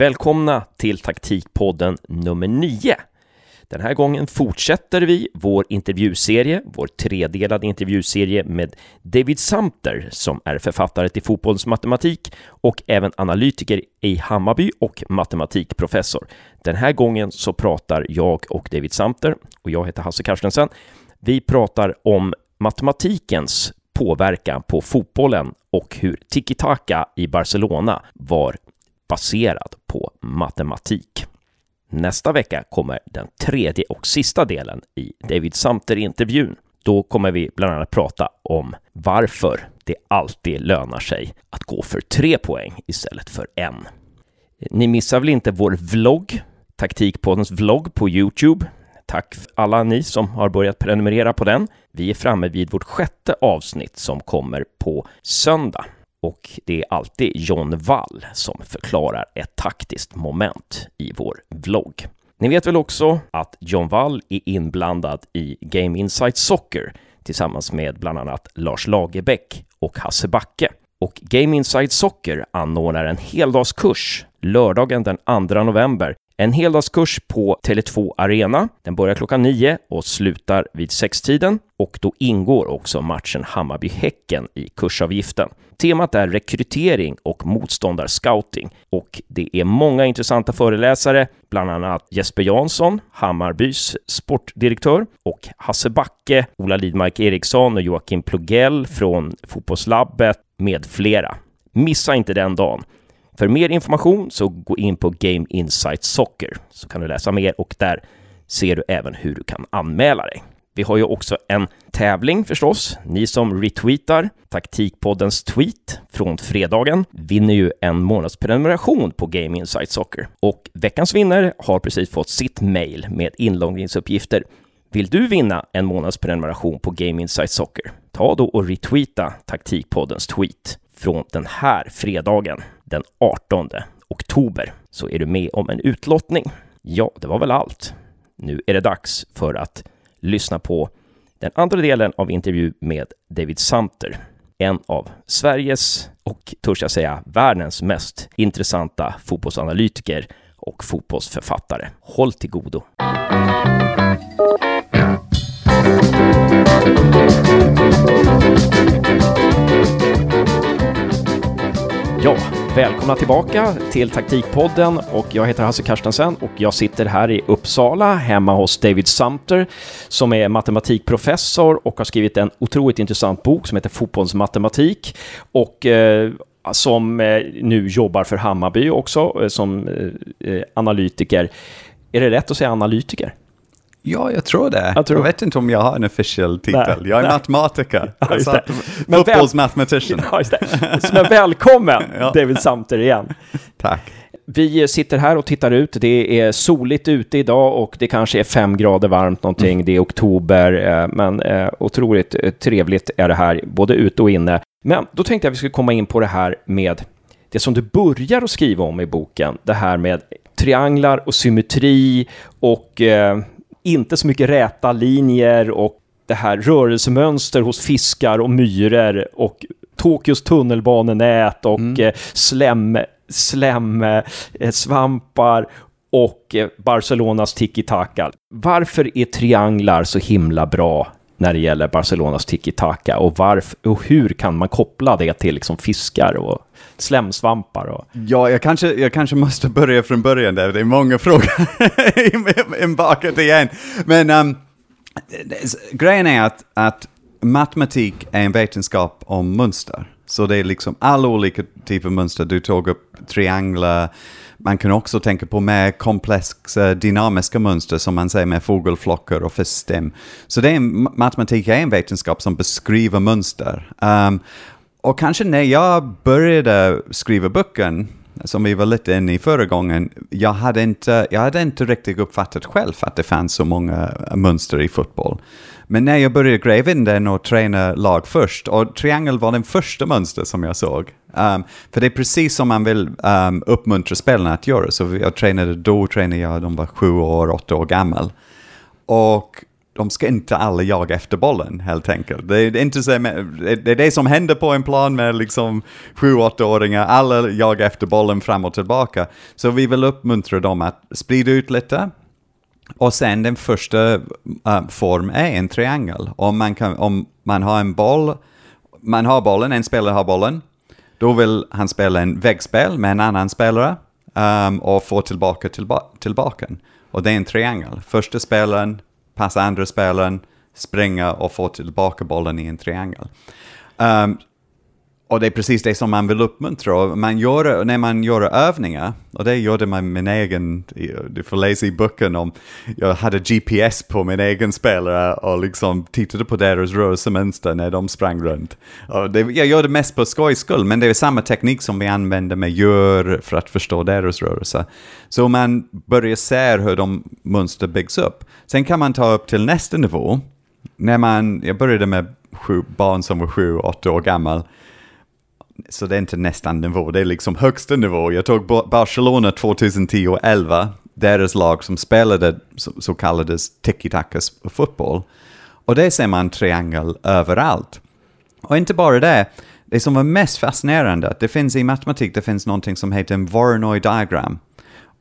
Välkomna till taktikpodden nummer 9. Den här gången fortsätter vi vår intervjuserie, vår tredelade intervjuserie med David Samter som är författare till Fotbollens matematik och även analytiker i Hammarby och matematikprofessor. Den här gången så pratar jag och David Samter och jag heter Hasse Carstensen. Vi pratar om matematikens påverkan på fotbollen och hur tiki-taka i Barcelona var baserad på matematik. Nästa vecka kommer den tredje och sista delen i David Samter-intervjun. Då kommer vi bland annat prata om varför det alltid lönar sig att gå för tre poäng istället för en. Ni missar väl inte vår vlogg, Taktikpoddens vlogg på Youtube. Tack alla ni som har börjat prenumerera på den. Vi är framme vid vårt sjätte avsnitt som kommer på söndag och det är alltid John Wall som förklarar ett taktiskt moment i vår vlogg. Ni vet väl också att John Wall är inblandad i Game Insight Soccer tillsammans med bland annat Lars Lagerbäck och Hasse Backe. Och Game Insight Soccer anordnar en heldagskurs lördagen den 2 november en heldagskurs på Tele2 Arena. Den börjar klockan 9 och slutar vid sextiden och då ingår också matchen Hammarby-Häcken i kursavgiften. Temat är rekrytering och motståndarscouting och det är många intressanta föreläsare, bland annat Jesper Jansson, Hammarbys sportdirektör och Hasse Backe, Ola Lidmark Eriksson och Joakim Plugell från Fotbollslabbet med flera. Missa inte den dagen. För mer information så gå in på Game Insight Soccer så kan du läsa mer och där ser du även hur du kan anmäla dig. Vi har ju också en tävling förstås. Ni som retweetar taktikpoddens tweet från fredagen vinner ju en månadsprenumeration på Game Insight Soccer. Och veckans vinnare har precis fått sitt mail med inloggningsuppgifter. Vill du vinna en månadsprenumeration på Game Insight Soccer? Ta då och retweeta taktikpoddens tweet från den här fredagen den 18 oktober så är du med om en utlottning. Ja, det var väl allt. Nu är det dags för att lyssna på den andra delen av intervju med David Samter, en av Sveriges och törs jag säga världens mest intressanta fotbollsanalytiker och fotbollsförfattare. Håll till godo! Välkomna tillbaka till Taktikpodden och jag heter Hasse Karstensen och jag sitter här i Uppsala hemma hos David Sumter som är matematikprofessor och har skrivit en otroligt intressant bok som heter Fotbollsmatematik och eh, som eh, nu jobbar för Hammarby också eh, som eh, eh analytiker. Är det rätt att säga analytiker? Ja, jag tror det. Jag, tror... jag vet inte om jag har en officiell titel. Nej, jag är nej. matematiker. Ja, alltså, Fotbollsmathematician. Ja, just det. Men välkommen ja. David Samter igen. Tack. Vi sitter här och tittar ut. Det är soligt ute idag och det kanske är fem grader varmt någonting. Mm. Det är oktober, eh, men eh, otroligt eh, trevligt är det här, både ute och inne. Men då tänkte jag att vi skulle komma in på det här med det som du börjar att skriva om i boken, det här med trianglar och symmetri och inte så mycket räta linjer och det här rörelsemönster hos fiskar och myror och Tokyos tunnelbanenät och mm. Eh, slem, slem svampar och eh, Barcelonas tiki-taka. Varför är trianglar så himla bra när det gäller Barcelonas tiki-taka och, varför, och hur kan man koppla det till liksom fiskar och slemsvampar? Och... Ja, jag kanske, jag kanske måste börja från början där, det är många frågor inbakat igen. Men um, grejen är att, att matematik är en vetenskap om mönster. Så det är liksom alla olika typer av mönster. Du tog upp trianglar, man kan också tänka på mer komplexa dynamiska mönster som man säger med fågelflockar och fiskstim. Så det är en, matematik är en vetenskap som beskriver mönster. Um, och kanske när jag började skriva boken, som vi var lite inne i förra gången, jag hade inte, jag hade inte riktigt uppfattat själv att det fanns så många mönster i fotboll. Men när jag började gräva in den och träna lag först, och triangel var den första mönster som jag såg. Um, för det är precis som man vill um, uppmuntra spelarna att göra. Så jag tränade, då tränade jag, de var sju år, åtta år gammal. Och de ska inte alla jaga efter bollen helt enkelt. Det är, inte så, det är det som händer på en plan med liksom 7-8-åringar, alla jagar efter bollen fram och tillbaka. Så vi vill uppmuntra dem att sprida ut lite, och sen den första uh, form är en triangel. Om man, kan, om man har en boll, man har bollen, en spelare har bollen, då vill han spela en väggspel med en annan spelare um, och få tillbaka tillba tillbaka. Och det är en triangel. Första spelaren passa andra spelaren, springa och få tillbaka bollen i en triangel. Um, och det är precis det som man vill uppmuntra. Man gör, när man gör övningar, och det gjorde man min egen, du får läsa i boken om, jag hade GPS på min egen spelare och liksom tittade på deras rörelsemönster när de sprang runt. Och det, jag gör det mest på skojs skull, men det är samma teknik som vi använder med djur för att förstå deras rörelser. Så man börjar se hur de mönster byggs upp. Sen kan man ta upp till nästa nivå. När man, jag började med sju, barn som var sju, åtta år gammal så det är inte nästan nivå, det är liksom högsta nivå. Jag tog Barcelona 2010 och 11, deras lag som spelade så, så kallades tiki-taka fotboll. Och det ser man triangel överallt. Och inte bara det, det som var mest fascinerande, det finns i matematik, det finns någonting som heter en Voronoi diagram.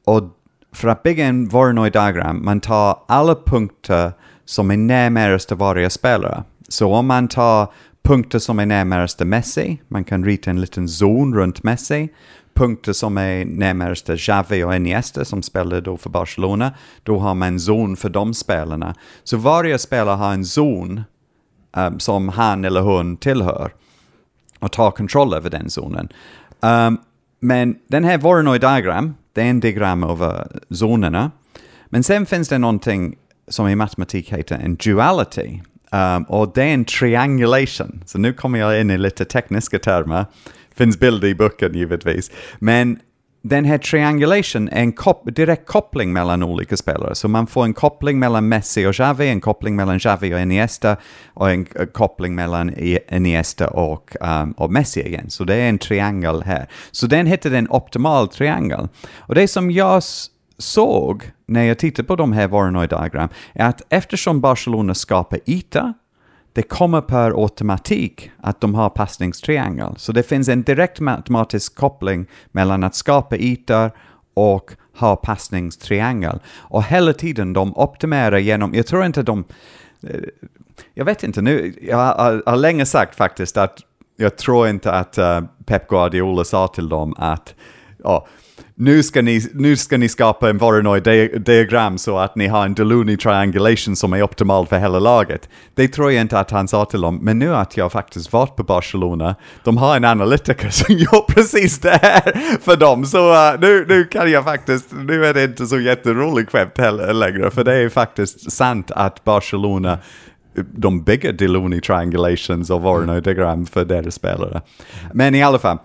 Och för att bygga en Voronoi diagram, man tar alla punkter som är närmast varje spelare. Så om man tar punkter som är närmast Messi, man kan rita en liten zon runt Messi. Punkter som är närmast Xavi och Iniesta som spelade då för Barcelona, då har man en zon för de spelarna. Så varje spelare har en zon um, som han eller hon tillhör och tar kontroll över den zonen. Um, men den här Voronoi diagram, det är en diagram över zonerna. Men sen finns det någonting som i matematik heter en duality. Um, och det är en triangulation. Så nu kommer jag in i lite tekniska termer. Finns bild i boken givetvis. Men den här triangulation är en kop direkt koppling mellan olika spelare. Så man får en koppling mellan Messi och Xavi, en koppling mellan Xavi och Iniesta och en eh, koppling mellan Iniesta och, um, och Messi igen. Så det är en triangel här. Så den heter den optimal triangel. Och det som jag såg när jag tittade på de här Voronoi-diagram är att eftersom Barcelona skapar yta, det kommer per automatik att de har passningstriangel. Så det finns en direkt matematisk koppling mellan att skapa ytor och ha passningstriangel. Och hela tiden de optimerar genom, jag tror inte de, eh, jag vet inte nu, jag har, har länge sagt faktiskt att jag tror inte att uh, Pep Guardiola sa till dem att ja, nu ska ni, nu ska ni skapa en Voronoi-diagram så att ni har en Deluni triangulation som är optimal för hela laget. Det tror jag inte att han sa till dem, men nu att jag faktiskt varit på Barcelona, de har en analytiker som gör precis det här för dem, så uh, nu, nu kan jag faktiskt, nu är det inte så jätteroligt skämt heller längre, för det är faktiskt sant att Barcelona de bygger Deluni triangulations och Voronoi-diagram för deras spelare. Men i alla fall,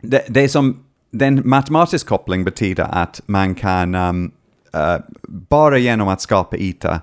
det, det som den matematisk koppling betyder att man kan, um, uh, bara genom att skapa yta,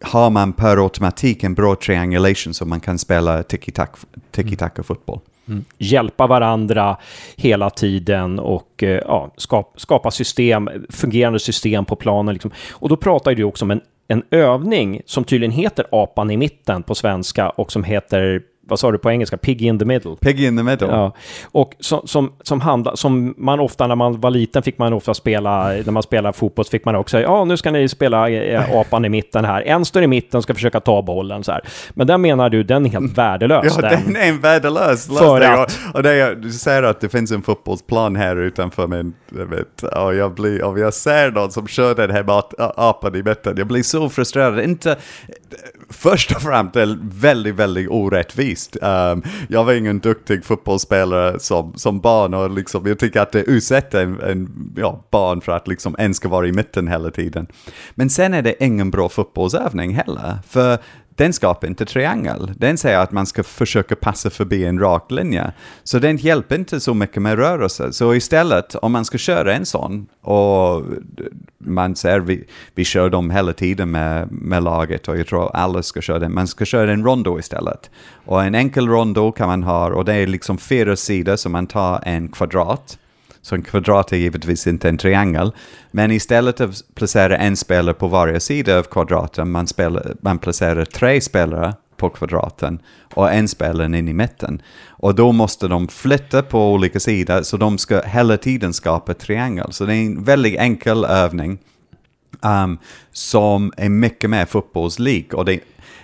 har man per automatik en bra triangulation så man kan spela tiki-taka fotboll. Mm. Hjälpa varandra hela tiden och uh, ja, skapa, skapa system, fungerande system på planen. Liksom. Och då pratar du också om en, en övning som tydligen heter apan i mitten på svenska och som heter vad sa du på engelska? Piggy in the middle. Piggy in the middle. Ja. Och som, som, som, handla, som man ofta när man var liten fick man ofta spela, när man spelade fotboll så fick man också, ja nu ska ni spela äh, apan i mitten här. En står i mitten och ska försöka ta bollen så här. Men den menar du, den är helt värdelös. Ja, den, den är en värdelös För att... Och, och det är, du säger att det finns en fotbollsplan här utanför min, jag vet, och jag blir, om jag ser någon som kör den här apan i mitten, jag blir så frustrerad. Inte, först och främst är väldigt, väldigt orättvist. Um, jag var ingen duktig fotbollsspelare som, som barn och liksom, jag tycker att det utsätter en, en ja, barn för att liksom en ska vara i mitten hela tiden. Men sen är det ingen bra fotbollsövning heller, för den skapar inte triangel. Den säger att man ska försöka passa förbi en rak linje. Så den hjälper inte så mycket med rörelse. Så istället, om man ska köra en sån, och man säger vi, vi kör dem hela tiden med, med laget och jag tror alla ska köra den, man ska köra en rondo istället. Och en enkel rondo kan man ha, och det är liksom fyra sidor, så man tar en kvadrat. Så en kvadrat är givetvis inte en triangel. Men istället för att placera en spelare på varje sida av kvadraten, man, spelar, man placerar tre spelare på kvadraten och en spelare in i mitten. Och då måste de flytta på olika sidor, så de ska hela tiden skapa triangel. Så det är en väldigt enkel övning um, som är mycket mer fotbollslik. Och det,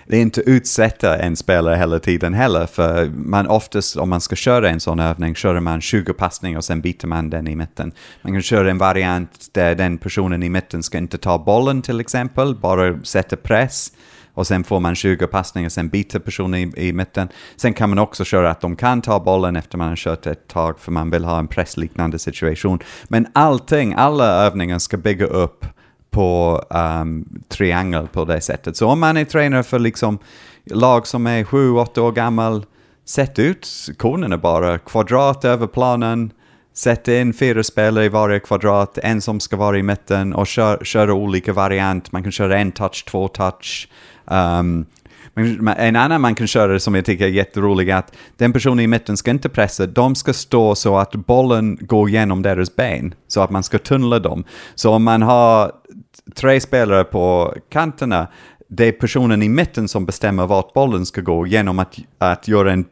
det är inte utsätta en spelare hela tiden heller, för man oftast om man ska köra en sån övning kör man 20 passningar och sen byter man den i mitten. Man kan köra en variant där den personen i mitten ska inte ta bollen till exempel, bara sätta press och sen får man 20 passningar, sen byter personen i, i mitten. Sen kan man också köra att de kan ta bollen efter man har kört ett tag, för man vill ha en pressliknande situation. Men allting, alla övningar ska bygga upp på um, triangel på det sättet. Så om man är tränare för liksom lag som är sju, åtta år gammal, sätt ut konerna bara, kvadrat över planen, sätt in fyra spelare i varje kvadrat, en som ska vara i mitten och kör, köra olika variant. Man kan köra en touch, två touch. Um, en annan man kan köra som jag tycker är jätterolig är att den personen i mitten ska inte pressa, de ska stå så att bollen går genom deras ben, så att man ska tunnla dem. Så om man har tre spelare på kanterna, det är personen i mitten som bestämmer vart bollen ska gå genom att, att göra en,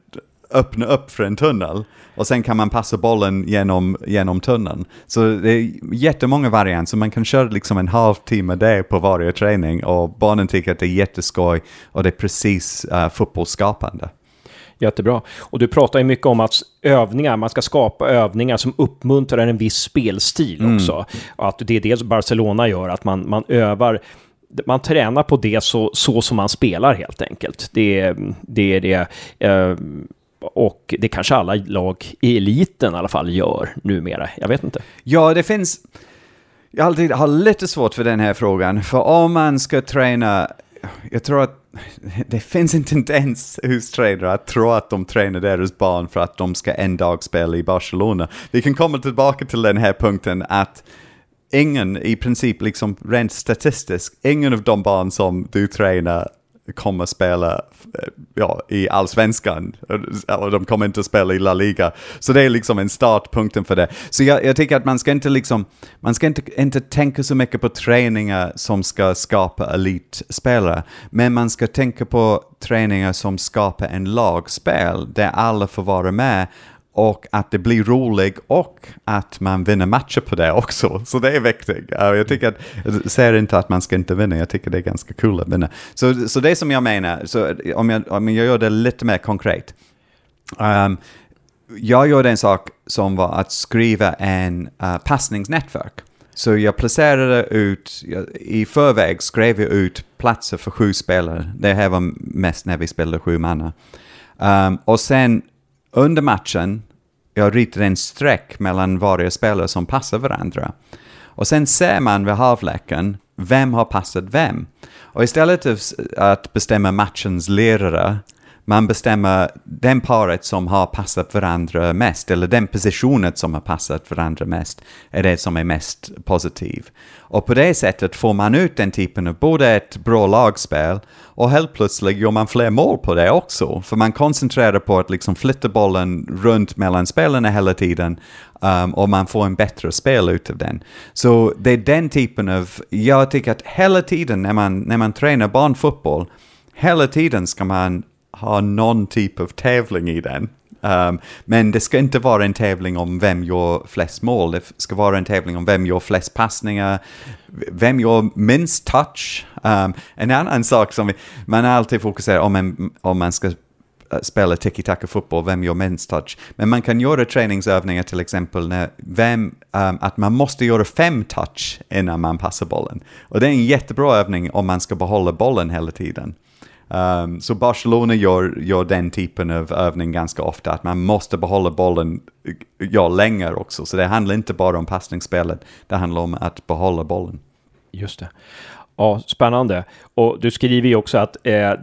öppna upp för en tunnel. Och sen kan man passa bollen genom, genom tunneln. Så det är jättemånga varianter, så man kan köra liksom en halvtimme det på varje träning och barnen tycker att det är jätteskoj och det är precis uh, fotbollsskapande. Jättebra. Och du pratar ju mycket om att övningar, man ska skapa övningar som uppmuntrar en viss spelstil mm. också. Och att det är det Barcelona gör, att man, man övar man tränar på det så, så som man spelar helt enkelt. Det, det är det. Eh, och det kanske alla lag i eliten i alla fall gör numera. Jag vet inte. Ja, det finns... Jag alltid har lite svårt för den här frågan, för om man ska träna... Jag tror att det finns en tendens hos tränare att tro att de tränar deras barn för att de ska en dag spela i Barcelona. Vi kan komma tillbaka till den här punkten att ingen, i princip liksom rent statistiskt, ingen av de barn som du tränar kommer spela eh, ja, i allsvenskan och de kommer inte spela i La Liga. Så det är liksom en startpunkten för det. Så jag, jag tycker att man ska inte liksom, man ska inte, inte tänka så mycket på träningar som ska skapa elitspelare, men man ska tänka på träningar som skapar en lagspel där alla får vara med och att det blir roligt och att man vinner matcher på det också. Så det är viktigt. Jag tycker att, jag säger inte att man ska inte vinna, jag tycker det är ganska kul cool att vinna. Så, så det som jag menar, så om, jag, om jag gör det lite mer konkret. Um, jag gjorde en sak som var att skriva en uh, passningsnätverk. Så jag placerade ut, i förväg skrev jag ut platser för sju spelare. Det här var mest när vi spelade sju manna. Um, och sen under matchen jag ritar en streck mellan varje spelare som passar varandra. Och sen ser man vid halvleken vem har passat vem. Och istället för att bestämma matchens lirare man bestämmer den paret som har passat varandra mest, eller den positionen som har passat varandra mest, är det som är mest positiv. Och på det sättet får man ut den typen av både ett bra lagspel och helt plötsligt gör man fler mål på det också. För man koncentrerar på att liksom flytta bollen runt mellan spelarna hela tiden um, och man får en bättre spel ut av den. Så det är den typen av, jag tycker att hela tiden när man, när man tränar barnfotboll, hela tiden ska man ha någon typ av tävling i den. Um, men det ska inte vara en tävling om vem gör flest mål, det ska vara en tävling om vem gör flest passningar, vem gör minst touch. Um, en annan sak som man alltid fokuserar om, en, om man ska eh, spela tiki-taka fotboll, vem gör minst touch. Men man kan göra träningsövningar till exempel när vem, um, att man måste göra fem touch innan man passar bollen. Och det är en jättebra övning om man ska behålla bollen hela tiden. Um, så Barcelona gör, gör den typen av övning ganska ofta, att man måste behålla bollen ja, länge också. Så det handlar inte bara om passningsspelet, det handlar om att behålla bollen. Just det. Ja, spännande. Och du skriver ju också att eh,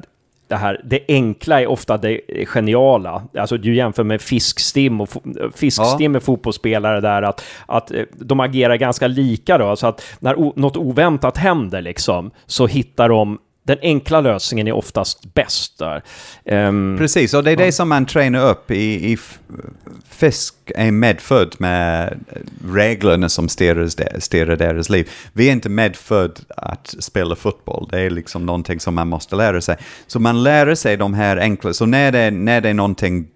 det här, det enkla är ofta det geniala. Alltså du jämför med Fiskstim och Fiskstim ja. är fotbollsspelare där, att, att eh, de agerar ganska lika då, så att när något oväntat händer liksom, så hittar de den enkla lösningen är oftast bäst där. Um, Precis, och det är det som man tränar upp i, i fisk är medfödd med reglerna som styr, styr deras liv. Vi är inte medfödd att spela fotboll, det är liksom någonting som man måste lära sig. Så man lär sig de här enkla, så när det, när det är någonting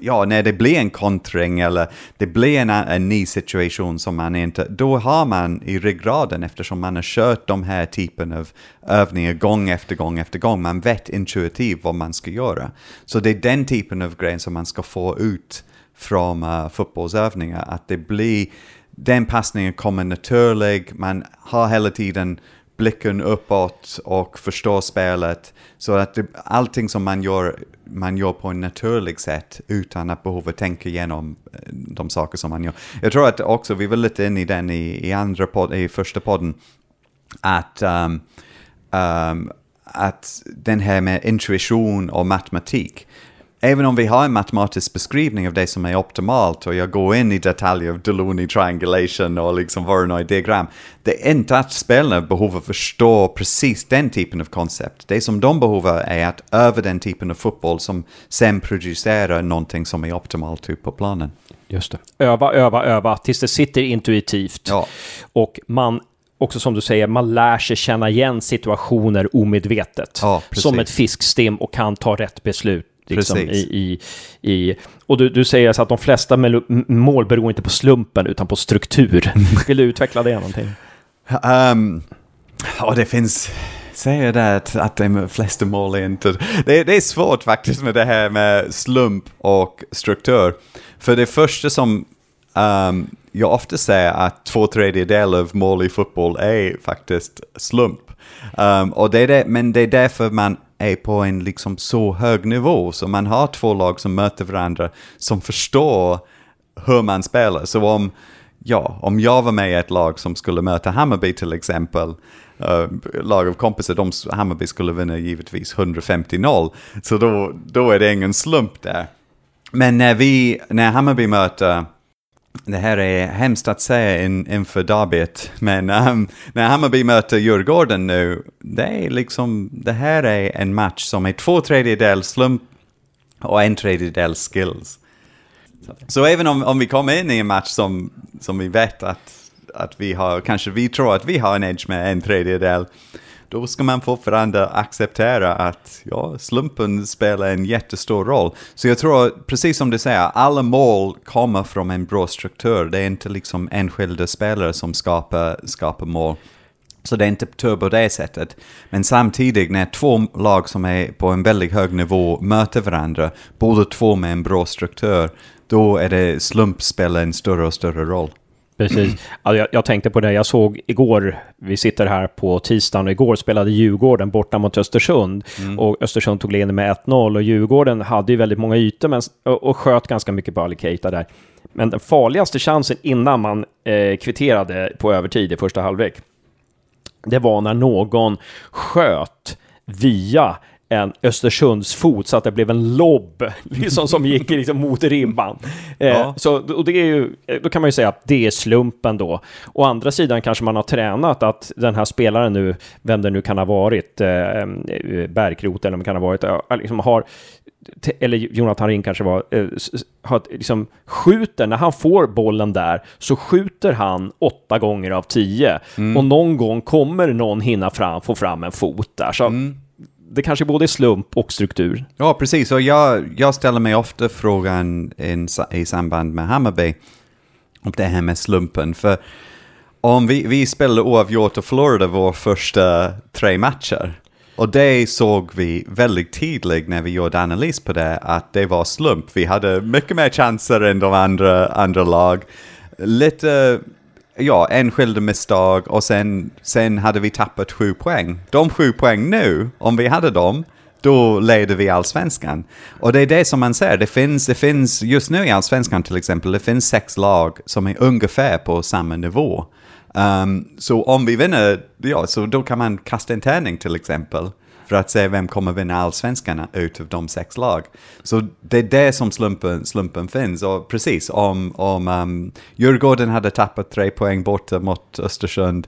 ja, när det blir en kontring eller det blir en, en ny situation som man inte, då har man i ryggraden eftersom man har kört de här typen av övningar gång efter gång efter gång. Man vet intuitivt vad man ska göra. Så det är den typen av grejer som man ska få ut från uh, fotbollsövningar, att det blir, den passningen kommer naturlig, man har hela tiden blicken uppåt och förstå spelet. Så att det, allting som man gör, man gör på ett naturligt sätt utan att behöva tänka igenom eh, de saker som man gör. Jag tror att också, vi var lite inne i den i, i, andra pod, i första podden, att, um, um, att den här med intuition och matematik, även om vi har en matematisk beskrivning av det som är optimalt och jag går in i detaljer av Delony triangulation och liksom Voronoi diagram, det är inte att spelarna behöver förstå precis den typen av koncept. Det som de behöver är att öva den typen av fotboll som sen producerar någonting som är optimalt ut på planen. Just det. Öva, öva, öva tills det sitter intuitivt. Ja. Och man också som du säger, man lär sig känna igen situationer omedvetet. Ja, som ett fiskstim och kan ta rätt beslut. Liksom, i, i, i, och du, du säger alltså att de flesta mål beror inte på slumpen utan på struktur. Vill du utveckla det någonting? Um, och det finns, säger det att, att de flesta mål är inte... Det, det är svårt faktiskt med det här med slump och struktur. För det första som um, jag ofta säger att två tredjedelar av mål i fotboll är faktiskt slump. Um, och det är det, men det är därför man är på en liksom så hög nivå, så man har två lag som möter varandra, som förstår hur man spelar. Så om, ja, om jag var med i ett lag som skulle möta Hammarby till exempel, uh, lag av kompisar, de, Hammarby skulle vinna givetvis 150-0, så då, då är det ingen slump där. Men när, vi, när Hammarby möter det här är hemskt att säga in, inför derbyt, men um, när Hammarby möter Djurgården nu, det är liksom, det här är en match som är två tredjedels slump och en tredjedels skills. Så, så även om, om vi kommer in i en match som, som vi vet att, att vi har, kanske vi tror att vi har en edge med en tredjedel, då ska man fortfarande acceptera att ja, slumpen spelar en jättestor roll. Så jag tror, precis som du säger, alla mål kommer från en bra struktur. Det är inte liksom enskilda spelare som skapar, skapar mål. Så det är inte tur på det sättet. Men samtidigt när två lag som är på en väldigt hög nivå möter varandra, båda två med en bra struktur, då är det slump spelar en större och större roll. Precis. Alltså jag, jag, tänkte på det, jag såg igår, vi sitter här på tisdagen och igår spelade Djurgården borta mot Östersund mm. och Östersund tog ledning med 1-0 och Djurgården hade ju väldigt många ytor men, och, och sköt ganska mycket på Ali Keita där. Men den farligaste chansen innan man eh, kvitterade på övertid i första halvlek, det var när någon sköt via en Östersunds fot så att det blev en lobb liksom, som gick liksom, mot ribban. Eh, ja. så, och det är ju, då kan man ju säga att det är slumpen då. Å andra sidan kanske man har tränat att den här spelaren nu, vem det nu kan ha varit, eh, eh Bergkrot eller vem kan ha varit, liksom har eller Jonathan Ring kanske var, eh, har, liksom, skjuter, när han får bollen där, så skjuter han åtta gånger av tio. Mm. Och någon gång kommer någon hinna fram, få fram en fot där. Så mm det kanske både är slump och struktur. Ja, precis. Och jag, jag ställer mig ofta frågan in, i samband med Hammarby om det här med slumpen. För om vi, vi spelade oavgjort och förlorade våra första tre matcher. Och det såg vi väldigt tydligt när vi gjorde analys på det, att det var slump. Vi hade mycket mer chanser än de andra, andra lag. Lite ja, enskilda misstag och sen, sen hade vi tappat sju poäng. De sju poäng nu, om vi hade dem, då leder vi allsvenskan. Och det är det som man ser, det finns, det finns just nu i allsvenskan till exempel, det finns sex lag som är ungefär på samma nivå. Um, så om vi vinner, ja, så då kan man kasta en tärning till exempel för att se vem kommer vinna allsvenskan ut av de sex lag. Så det är det som slumpen, slumpen finns. Och precis, om, om um, Djurgården hade tappat tre poäng borta mot Östersund,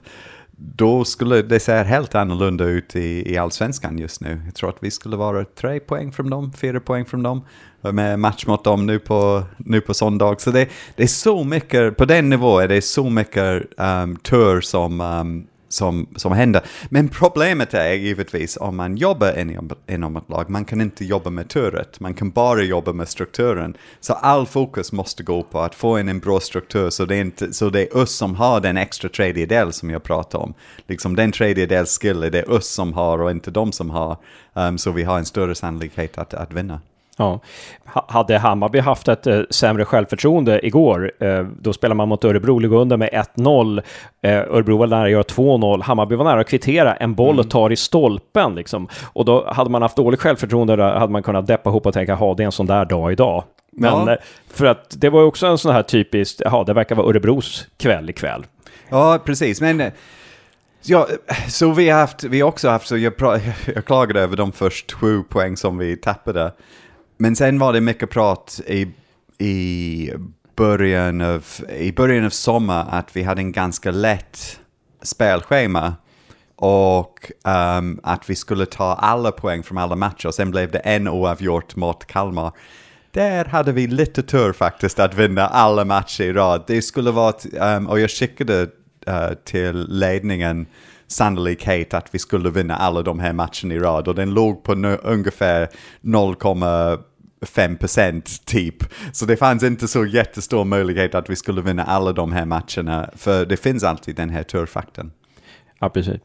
då skulle det se helt annorlunda ut i, i allsvenskan just nu. Jag tror att vi skulle vara tre poäng från dem, fyra poäng från dem, med match mot dem nu på, nu på söndag. Så det, det är så mycket, på den nivån är det så mycket um, tur som, um, som, som händer. Men problemet är givetvis om man jobbar inom, inom ett lag, man kan inte jobba med turet, man kan bara jobba med strukturen. Så all fokus måste gå på att få in en bra struktur så det är, inte, så det är oss som har den extra tredjedel som jag pratade om. Liksom den tredjedel skill det är oss som har och inte de som har. Um, så vi har en större sannolikhet att, att vinna. Ja. Hade Hammarby haft ett eh, sämre självförtroende igår, eh, då spelar man mot Örebro, ligger under med 1-0. Eh, Örebro var nära att göra 2-0, Hammarby var nära att kvittera, en boll mm. tar i stolpen. Liksom. Och då hade man haft dåligt självförtroende, där hade man kunnat deppa ihop och tänka, ha det är en sån där dag idag. Men ja. Eh, för att det var också en sån här typiskt, ja det verkar vara Örebros kväll ikväll. Ja, precis, men eh, Ja, så vi har haft, vi också haft, så jag, jag klagade över de första sju poäng som vi tappade. Men sen var det mycket prat i, i, början av, i början av sommar att vi hade en ganska lätt spelschema och um, att vi skulle ta alla poäng från alla matcher. Sen blev det en oavgjort mot Kalmar. Där hade vi lite tur faktiskt att vinna alla matcher i rad. Det skulle vara, um, och jag skickade uh, till ledningen sannolikhet att vi skulle vinna alla de här matcherna i rad och den låg på ungefär 0, 5% typ. Så det fanns inte så jättestor möjlighet att vi skulle vinna alla de här matcherna, för det finns alltid den här turfakten. Ja, precis.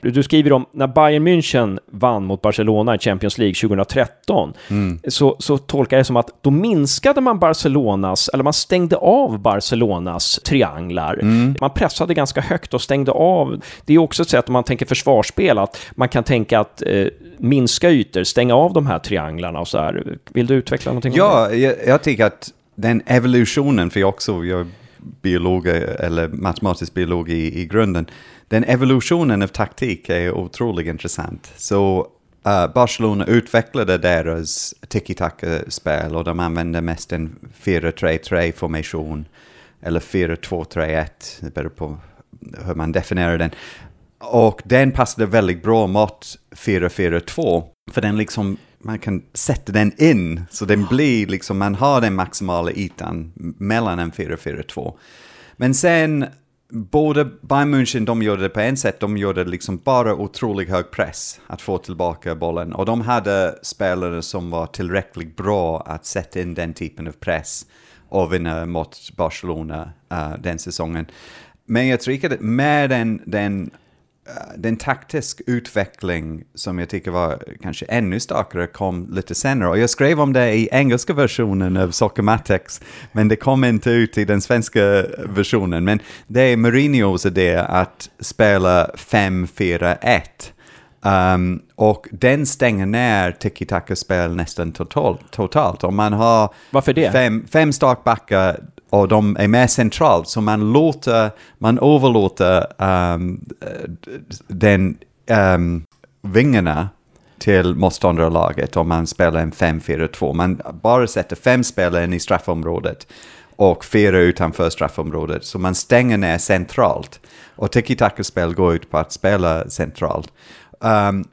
Du skriver om när Bayern München vann mot Barcelona i Champions League 2013, mm. så, så tolkar jag det som att då minskade man Barcelonas, eller man stängde av Barcelonas trianglar. Mm. Man pressade ganska högt och stängde av. Det är också ett sätt om man tänker försvarsspel, att man kan tänka att eh, minska ytor, stänga av de här trianglarna och så här. Vill du utveckla någonting? Ja, jag, jag tycker att den evolutionen, för jag också, jag är biolog eller matematisk biolog i, i grunden, den evolutionen av taktik är otroligt intressant. Så uh, Barcelona utvecklade deras tiki-taka-spel och de använde mest en 4-3-3-formation eller 4-2-3-1, det beror på hur man definierar den. Och den passade väldigt bra mot 4-4-2, för den liksom, man kan sätta den in, så den blir liksom, man har den maximala ytan mellan en 4-4-2. Men sen både Bayern München, de gjorde det på en sätt, de gjorde det liksom bara otroligt hög press att få tillbaka bollen. Och de hade spelare som var tillräckligt bra att sätta in den typen av press och vinna mot Barcelona uh, den säsongen. Men jag tycker att med den, den den taktisk utveckling som jag tycker var kanske ännu starkare kom lite senare. Och jag skrev om det i engelska versionen av Soccermatics, men det kom inte ut i den svenska versionen. Men det är Mourinhos idé att spela 5-4-1. Um, och den stänger ner tiki-taka-spel nästan totalt, totalt. Om man har Varför det? Fem, fem startbackar och de är mer centralt, så man låter, man överlåter um, den um, vingarna till motståndarlaget om man spelar en 5-4-2. Man bara sätter fem spelare in i straffområdet och fyra utanför straffområdet, så man stänger ner centralt. Och tiki-taka-spel går ut på att spela centralt. Um,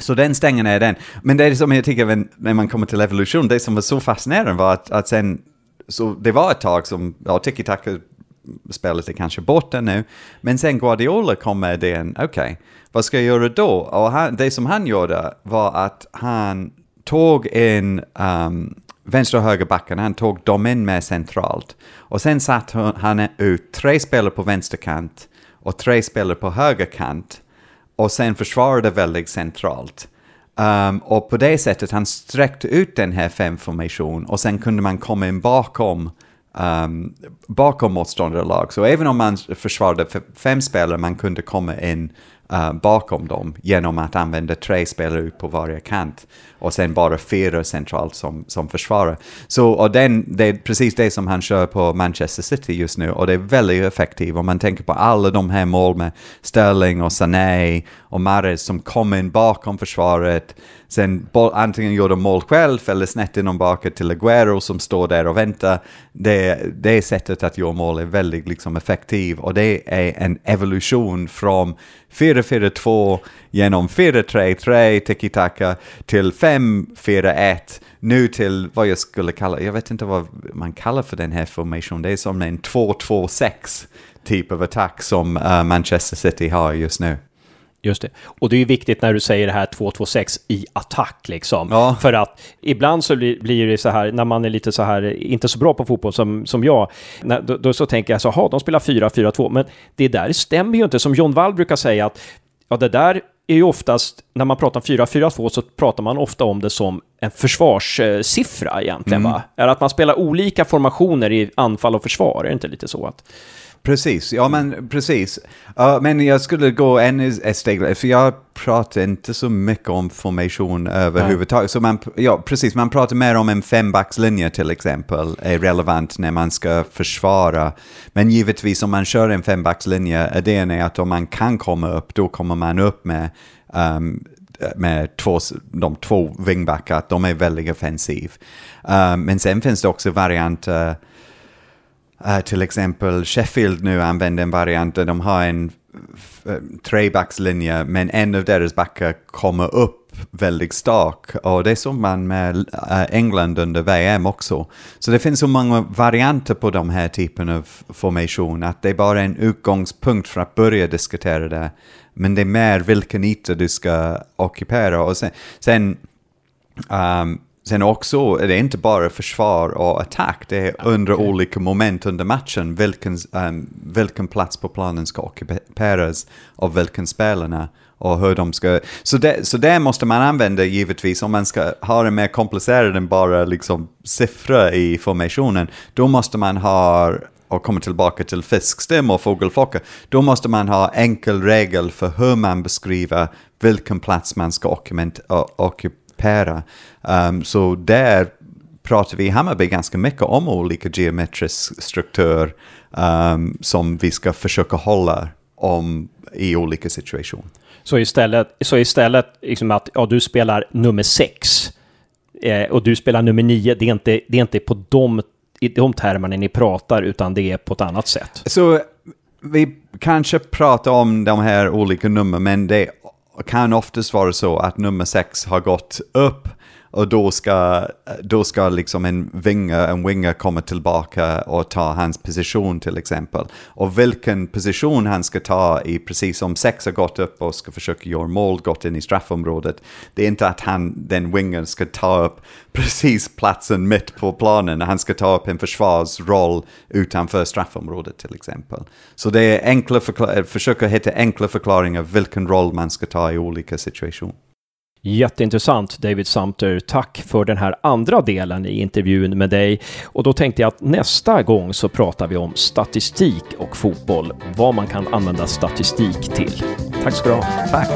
så den stänger ner den. Men det är som jag tycker när man kommer till evolution, det som var så fascinerande var att, att sen så det var ett tag som, ja, tiki-taka spelet är kanske borta nu, men sen Guardiola kom med idén, okej, okay, vad ska jag göra då? Och han, det som han gjorde var att han tog in um, ehm, vänster och högerbackarna, han tog dem in mer centralt. Och sen satte han ut tre spelare på vänsterkant och tre spelare på högerkant och sen försvarade väldigt centralt. Um, och på det sättet han sträckte ut den här femformationen och sen kunde man komma in bakom, um, bakom motståndarlag. Så även om man försvarade fem spelare, man kunde komma in uh, bakom dem genom att använda tre spelare ut på varje kant och sen bara fyra centralt som, som försvarare. Så, och den, det är precis det som han kör på Manchester City just nu och det är väldigt effektivt om man tänker på alla de här mål med Sterling och Sané och Mahrez som kommer in bakom försvaret Sen boll, antingen gör de mål själv eller snett inom baket till Aguero som står där och väntar. Det, det sättet att göra mål är väldigt liksom, effektivt och det är en evolution från 4-4-2 genom 4-3-3 tiki-taka till 5 5-4-1 nu till vad jag skulle kalla, jag vet inte vad man kallar för den här formationen, det är som en 2-2-6 typ av attack som uh, Manchester City har just nu. Just det. Och det är ju viktigt när du säger det här 2-2-6 i attack liksom. Ja. För att ibland så blir, det så här, när man är lite så här, inte så bra på fotboll som, som jag, när, då, då, så tänker jag så, ha de spelar 4-4-2, men det där stämmer ju inte. Som John Wall brukar säga att, ja det där är ju oftast, när man pratar om 4-4-2 så pratar man ofta om det som en försvarssiffra egentligen mm. va? Är att man spelar olika formationer i anfall och försvar, är det inte lite så att... Precis, ja men precis. Uh, men jag skulle gå ännu ett steg längre, för jag pratar inte så mycket om formation överhuvudtaget. Så man, ja, precis, man pratar mer om en fembackslinje till exempel, är relevant när man ska försvara. Men givetvis om man kör en fembackslinje, idén är att om man kan komma upp, då kommer man upp med um, med två, de två wingbackar, de är väldigt offensiv. Um, men sen finns det också varianter uh, Uh, till exempel Sheffield nu använder en variant där de har en eh, trebackslinje men en av deras backar kommer upp väldigt stark och det såg man med uh, England under VM också. Så det finns så många varianter på de här typen av formation att det är bara en utgångspunkt för att börja diskutera det. Men det är mer vilken yta du ska ockupera och sen, sen um, Sen också är det inte bara försvar och attack, det är under okay. olika moment under matchen vilken, um, vilken plats på planen ska ockuperas av vilken spelarna och hur de ska... Så det, så det måste man använda givetvis om man ska ha det mer komplicerat än bara liksom siffror i formationen. Då måste man ha och komma tillbaka till fiskstim och fågelflockar, då måste man ha enkel regel för hur man beskriver vilken plats man ska ockupera pera. Um, så där pratar vi i Hammarby ganska mycket om olika geometrisk struktur um, som vi ska försöka hålla om i olika situationer. Så istället, så istället liksom att ja, du spelar nummer sex eh, och du spelar nummer nio, det är inte, det är inte på de, i de termerna ni pratar, utan det är på ett annat sätt. Så vi kanske pratar om de här olika numren, men det kan oftast vara så att nummer sex har gått upp och då ska, då ska liksom en vinga, en winger komma tillbaka och ta hans position till exempel. Och vilken position han ska ta i, precis som sex har gått upp och ska försöka göra mål, gått in i straffområdet. Det är inte att han, den wingen ska ta upp precis platsen mitt på planen. Han ska ta upp en försvarsroll utanför straffområdet till exempel. Så det är enkla försöka hitta enkla förklaringar vilken roll man ska ta i olika situationer. Jätteintressant David Sumter. Tack för den här andra delen i intervjun med dig. Och då tänkte jag att nästa gång så pratar vi om statistik och fotboll. Vad man kan använda statistik till. Tack ska du ha. Tack.